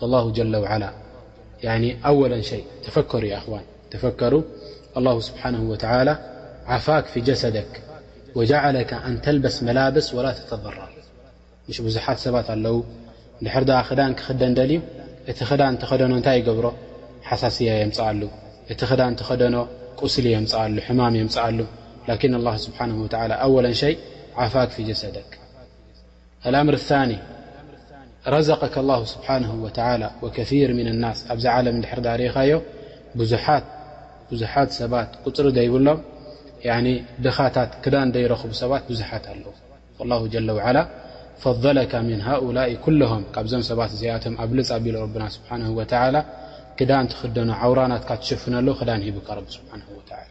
فالله جل وعل ن أول شيء تفكر و فك الله سبحانه وتعلى عفاك في جسدك وجعلك أن تلبس ملبس ولا تتضر مش بዙحት سባت الው ر خዳ ደ ت خ ደن ታይ يብሮ حሳي يمل ت خ ደن قسل يم حم يمل لكن الله سبحنه وى أول شيء عفاك في جسدك ኣልኣምር ኣልሳኒ ረዘቀከ ኣላሁ ስብሓነሁ ወተዓላ ወከሲር ሚነ ናስ ኣብዚ ዓለም እንድሕር ድኣ ርኢኻዮ ብዙሓት ሰባት ቁፅሪ ዘይብሎም ያኒ ድኻታት ክዳን ዘይረኽቡ ሰባት ብዙሓት ኣለዉ ወላሁ ጀለ ውዓላ ፈደለካ ምን ሃኡላኢ ኩለሆም ካብዞም ሰባት እዚኣቶም ኣብልፅ ኣቢሉ ረብና ስብሓነሁ ወተዓላ ክዳን ትኽደኖ ዓውራ ናትካ ትሽፍነሉ ክዳን ሂቡካ ረቢ ስብሓነሁ ወተዓላ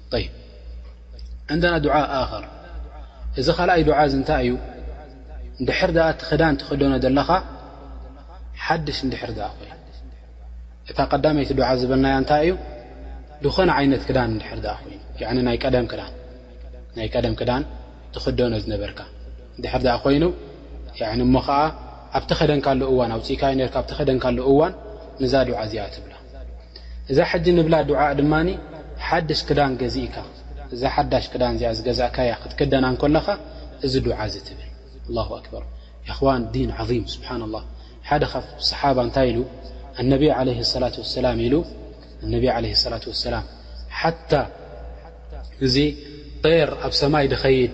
ዕንደና ዱዓ ኣኸር እዚ ካልኣይ ዱዓ እዚ እንታይ እዩ እንድሕር ኣ እቲ ክዳን ትኽደኖ ዘለኻ ሓድሽ እንድሕር ኣ ኮይ እታ ቀዳመይቲ ዱዓ ዝበልናያ እንታይ እዩ ዝኾነ ዓይነት ክዳን እንድሕር ኣ ኮይኑ ናይ ቀደም ክዳን ናይ ቀደም ክዳን ትኽደኖ ዝነበርካ እንድሕር ኣ ኮይኑ እሞ ኸዓ ኣብቲ ከደንካሉ እዋን ኣውፅእካዮ ርካ ኣብቲ ከደንካሉ እዋን ንዛ ዱዓ እዚኣ ትብላ እዛ ሕጂ ንብላ ዱዓእ ድማ ሓድሽ ክዳን ገዚእካ እዛ ሓዳሽ ክዳን እዚኣ ዝገዛእካያ ክትክደና እንከለኻ እዚ ዱዓ እዚ ትብል ኣላሁ ኣክበር የኽዋን ዲን ዓዚም ስብሓንላ ሓደ ካብ ሰሓባ እንታይ ኢሉ ኣነቢ ዓለ ሰላት ወሰላም ኢሉ ኣነቢ ዓለ ሰላት ወሰላም ሓታ እዚ ጤር ኣብ ሰማይ ድኸይድ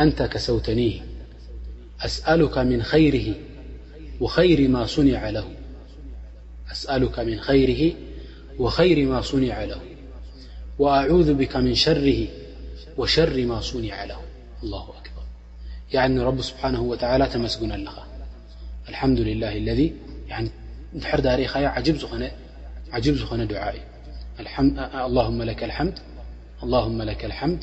أنت كسوتنيه أسألك من خيره وخير ما صنع له وأعوذ بك من شره وشر ما صنع له الله أكبر يعن رب سبحانه وتعالى تمسقن ال الحمد لله الذي ر دري بن ጅብ ዝኾነ ድዓ እዩ መ ልሓምድ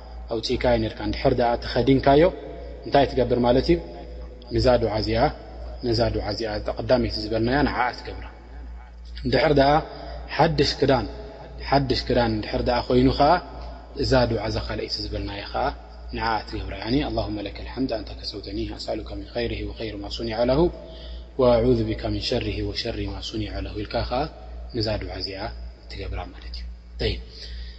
ኣውጺእካዮ ኔርካ እንድሕር ደኣ ተኸዲንካዮ እንታይ ትገብር ማለት እዩ ንዛ ዱዓ እዚኣ ነዛ ዱዓ እዚኣ እታ ቀዳመይቲ ዝበልናያ ንዓኣ ትገብራ እንድሕር ደኣ ሓድሽ ክዳን ሓድሽ ክዳን እንድሕር ደኣ ኮይኑ ከኣ እዛ ዱዓ እዛ ካልኣይቲ ዝበልናያ ከኣ ንዓኣ ትገብራ ያኒ ኣላሁመ ለከል ሓምድ ኣንተ ከሰውተኒ ኣስኣሉካ ምን ኸይሪሂ ወኸይሪ ማ ሱኒዐ ለሁ ወኣዑዙ ቢካ ምን ሸሪሂ ወሸሪ ማ ሱኒዐ ለሁ ኢልካ ከኣ ነዛ ዱዓ እዚኣ ትገብራ ማለት እዩ ጠይብ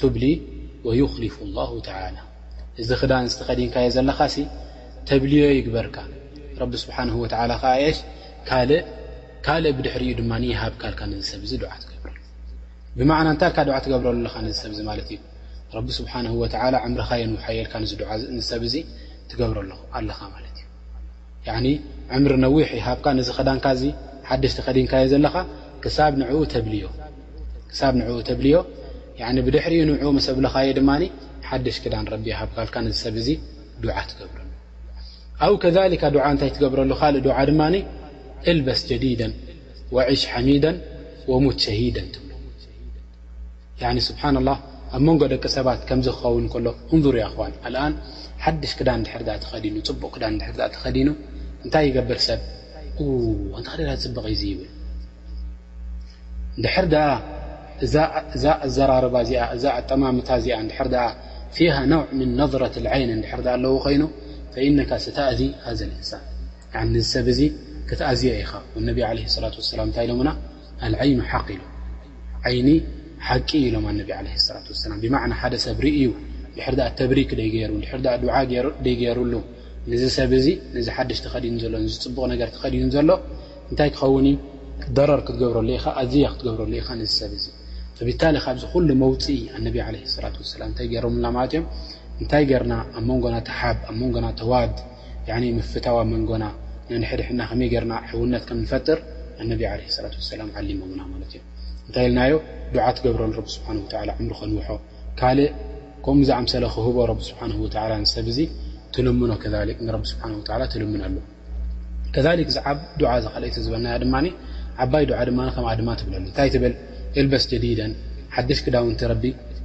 ቱብሊ ወዩኽሊፉ ኣላሁ ተዓላ እዚ ክዳን ዝተኸዲንካዮ ዘለኻሲ ተብልዮ ይግበርካ ረቢ ስብሓንሁ ወተዓላ ከዓ እየሽ ካልእ ካልእ ብድሕሪኡ ድማ ይሃብካልካ ነዚ ሰብ እዚ ዱዓ ትገብረሉ ብማዕና እንታይ ኢልካ ዱዓ ትገብረሉ ኣለኻ ነዚ ሰብ እዚ ማለት እዩ ረቢ ስብሓንሁ ወተዓላ ዕምርኻ የንውሓየልካ ንዚ ዱዓ ንሰብ እዚ ትገብረሉ ኣለኻ ማለት እዩ ያኒ ዕምሪ ነዊሕ ይሃብካ ነዚ ክዳንካ እዚ ሓድሽ ተኸዲንካዮ ዘለኻ ክሳብ ንዕኡ ተብልዮ ክሳብ ንዕኡ ተብልዮ ያኒ ብድሕሪኡ ንዑ ምስ ኣብለኻዮ ድማ ሓድሽ ክዳን ረቢ ይሃብካልካ ነዚ ሰብ እዚ ዱዓ ትገብረሉ ኣው ከዛሊካ ዱዓ እንታይ ትገብረሉ ካልእ ዱዓ ድማ እልበስ ጀዲደን ወዒሽ ሓሚደን ወሙት ሸሂደን ትብሎ ያኒ ስብሓንላህ ኣብ መንጎ ደቂ ሰባት ከምዚ ክኸውን እንከሎ እንዙሩ ያ ኣኽዋን ኣልኣን ሓድሽ ክዳን ድሕር ድኣ ተኸዲኑ ፅቡቕ ክዳን ድሕር ድኣ ተኸዲኑ እንታይ ይገብር ሰብ ኡው ኣንታ ከደይ ድኣ ፅብቕ እዩዚ ይብል ድሕር ድኣ እዛ ኣዘራርባ እዚኣ እዛ ኣጠማምታ እዚኣ ድሕር ድኣ ፊሃ ነውዕ ምን ነድረት ልዓይን እንድሕር ድኣ ኣለዎ ኮይኑ ፈኢነካ ስተእዚ ሃዘ ልእንሳን ያኒ እዚ ሰብ እዚ ክትኣዝዮ ኢኻ ወነቢ ዓለ ሰላት ወሰላም እንታይ ኢሎምና ኣልዐይኑ ሓቅ ኢሎም ዓይኒ ሓቂ እዩ ኢሎም ኣነቢ ዓለይሂ ሰላት ወሰላም ብማዕና ሓደ ሰብ ርእዩ ድሕሪ ደኣ ተብሪክ ደይገይሩ ድሕሪ ደኣ ዱዓ ደይገይሩሉ ንዚ ሰብ እዚ ነዚ ሓድሽ ተኸዲኑ ዘሎ ንዚ ጽቡቕ ነገር ተኸዲኑ ዘሎ እንታይ ክኸውን እዩ ደረር ክትገብረሉ ኢኻ ኣዝያ ክትገብረሉ ኢኻ ነዚ ሰብ እዚ ፈቢታሊ ካብዚ ኩሉ መውጽኢ ኣነቢ ዓለይሂ ሰላት ወሰላም እንታይ ገይሮምልና ማለት እዮም እንታይ ገርና ኣብ መንጎና ተሓብ ኣብ መንጎና ተዋድ ያኒ ምፍታው ኣብ መንጎና ነንሕድሕድና ከመይ ጌርና ሕውነት ከም ንፈጥር ኣነቢ ዓለይሂ ሰላቱ ወሰላም ዓሊሞምና ማለት እዮም እንታይ ኢልናዮ ዱዓ ትገብረሉ ረቢ ስብሓነሁ ወተዓላ ዕምሩ ከንውሖ ካልእ ከምኡ ዝኣምሰለ ክህቦ ረቢ ስብሓነሁ ወተዓላ ንሰብ እዚ ትልምኖ ከዛሊክ ንረቢ ስብሓነሁ ወተዓላ ትልምነሉ ከዛሊክ እዛ ዓብ ዱዓ እዛ ካልኣይቲ ዝበልናያ ድማ ዓባይ ዱዓ ድማ ከምኣ ድማ ትብለሉ እንታይ ትብል ኢልበስ ጀዲደን ሓድሽ ክዳውንቲ ረቢ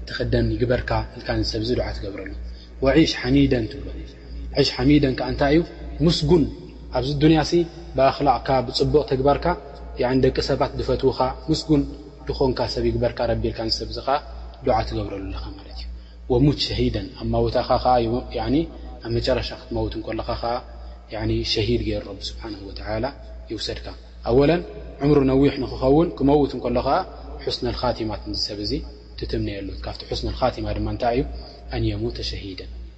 ትኽደን ይግበርካ ኢልካ ንሰብ እዚ ዱዓ ትገብረሉ ወዒሽ ሓሚደን ትብሎ ሕጅ ሓሚደን ከኣ እንታይ እዩ ምስጉን ኣብዚ ኣዱንያሲ ብኣኽላቕካ ብጽቡቕ ተግባርካ ያኒ ደቂ ሰባት ድፈትዉኻ ምስጉን ድኾንካ ሰብ ይግበርካ ረቢ ኢልካ ንሰብ እዚ ከኣ ዱዓ ትገብረሉ ኣለኻ ማለት እዩ ወሙት ሸሂደን ኣማውታኻ ከኣ ያኒ ኣብ መጨረሻ ክትመውት እንከለኻ ከኣ ያኒ ሸሂድ ገይሩ ረቢ ስብሓነሁ ወተዓላ ይውሰድካ ኣወለን ዕምሩ ነዊሕ ንኽኸውን ክመውት እንከሎ ከኣ ሑስነል ኻቲማ ትምዚ ሰብ እዚ ትትምነየሉ ካብቲ ሑስነል ኻቲማ ድማ እንታይ እዩ ኣን የሙተ ሸሂደን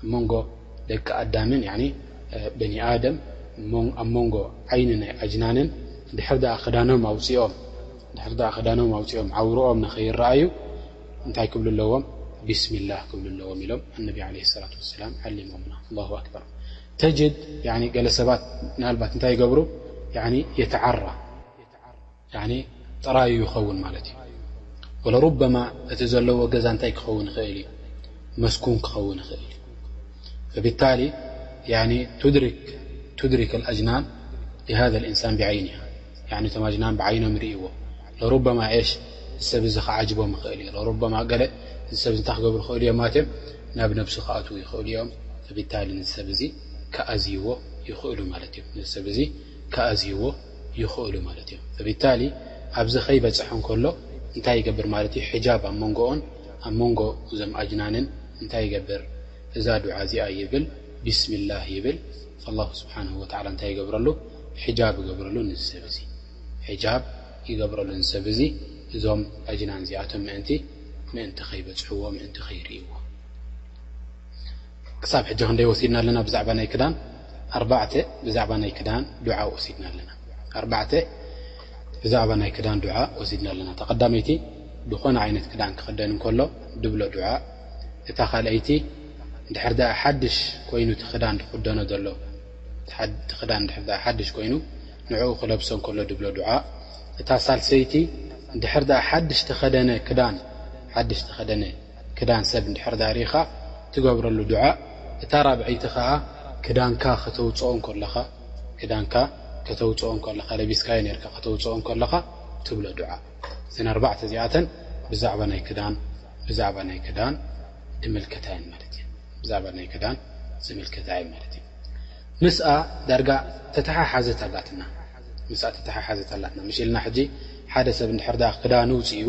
ኣብ መንጎ ደቂ ኣዳምን በኒ ኣደም ኣብ መንጎ ዓይኒ ናይ ኣጅናንን ድሕር ድኣ ክዳኖም ኣውፂኦም ድሕር ድኣ ክዳኖም ኣውፂኦም ዓውርኦም ንኸይረኣዩ እንታይ ክብሉ ኣለዎም ቢስሚላህ ክብሉ ኣለዎም ኢሎም ኣነቢ ዓለ ሰላት ወሰላም ዓሊሞምና ኣላሁ ኣክበር ተጅድ ገለ ሰባት ናልባት እንታይ ይገብሩ የተዓራ ጥራዩ ይኸውን ማለት እዩ ወለሩበማ እቲ ዘለዎ ገዛ እንታይ ክኸውን ይኽእል እዩ መስኩን ክኸውን ይኽእል እዩ ፈብታሊ ቱድሪክ ኣጅናን ሃذ እንሳን ብዓይኒ እቶም ኣጅናን ብዓይኖም ይርእዎ ለሩበማ ሽ ዝሰብ እዚ ክዓጅቦም ይኽእል እዩ ለሩበማ ገለ ዝሰብ እዚ እንታይ ክገብሩ ይኽእሉ እዮም ማለትእዮም ናብ ነብሱ ክኣትዉ ይኽእሉ እዮም ፈብታሊ ንዝሰብ እዚ ክኣዝይዎ ይኽእሉ ማለት እዮም ንዝሰብ እዚ ክኣዝይዎ ይኽእሉ ማለት እዮም ፈቢታሊ ኣብዚ ከይበፅሐ እንከሎ እንታይ ይገብር ማለት እዩ ሕጃብ ኣብ መንጎኦን ኣብ መንጎ እዞም ኣጅናንን እንታይ ይገብር እዛ ድዓ እዚኣ ይብል ብስሚላ ይብል ላ ስብሓን ወላ እንታይ ይገብረሉ ሕጃብ ይገብረሉ ንዝሰብ እዙ ሕጃብ ይገብረሉ ንሰብ እዙ እዞም ኣጅናን እዚኣቶም ምእንቲ ምእንቲ ከይበፅሕዎ ምእንቲ ከይርእዎ ክሳብ ሕጂ ክንደይ ወሲድና ኣለና ብዛዕባ ናይ ክዳን ኣርባዕተ ብዛዕባ ናይ ክዳን ዱዓ ወሲድና ኣለና ኣርባዕተ ብዛዕባ ናይ ክዳን ዱዓ ወሲድና ኣለና እታ ቀዳመይቲ ዝኾነ ዓይነት ክዳን ክኽደን እንከሎ ድብሎ ዱዓ እታ ካልኣይቲ ድሕር ድኣ ሓድሽ ኮይኑ እቲ ክዳን ዝኽደኖ ዘሎ እቲ ክዳን ድሕር ድኣ ሓድሽ ኮይኑ ንዕኡ ክለብሶ እንከሎ ድብሎ ዱዓ እታ ሳልሰይቲ ድሕር ድኣ ሓድሽ ተኸደነ ክዳን ሓድሽ ተኸደነ ክዳን ሰብ እንድሕር ዳሪኻ ትገብረሉ ዱዓእ እታ ራብዐይቲ ኸኣ ክዳንካ ከተውጽኦ እንከለኻ ክዳንካ ከተውጽኦ እንከለኻ ለቢስካዮ ኔርካ ከተውጽኦ እንከለኻ ትብሎ ዱዓ እዘን ኣርባዕተ እዚኣተን ብዛዕባ ናይ ክዳን ብዛዕባ ናይ ክዳን ድምልከታ እየን ማለት እየን ብዛዕባ ናይ ክዳን ዝምልከታ እየን ማለት እዩ ምስኣ ዳርጋ ተተሓሓዘት ኣላትና ምስኣ ተተሓሓዘት ኣላትና መሽ ኢልና ሕጂ ሓደ ሰብ እንድሕር ክዳኑ ውጽኡ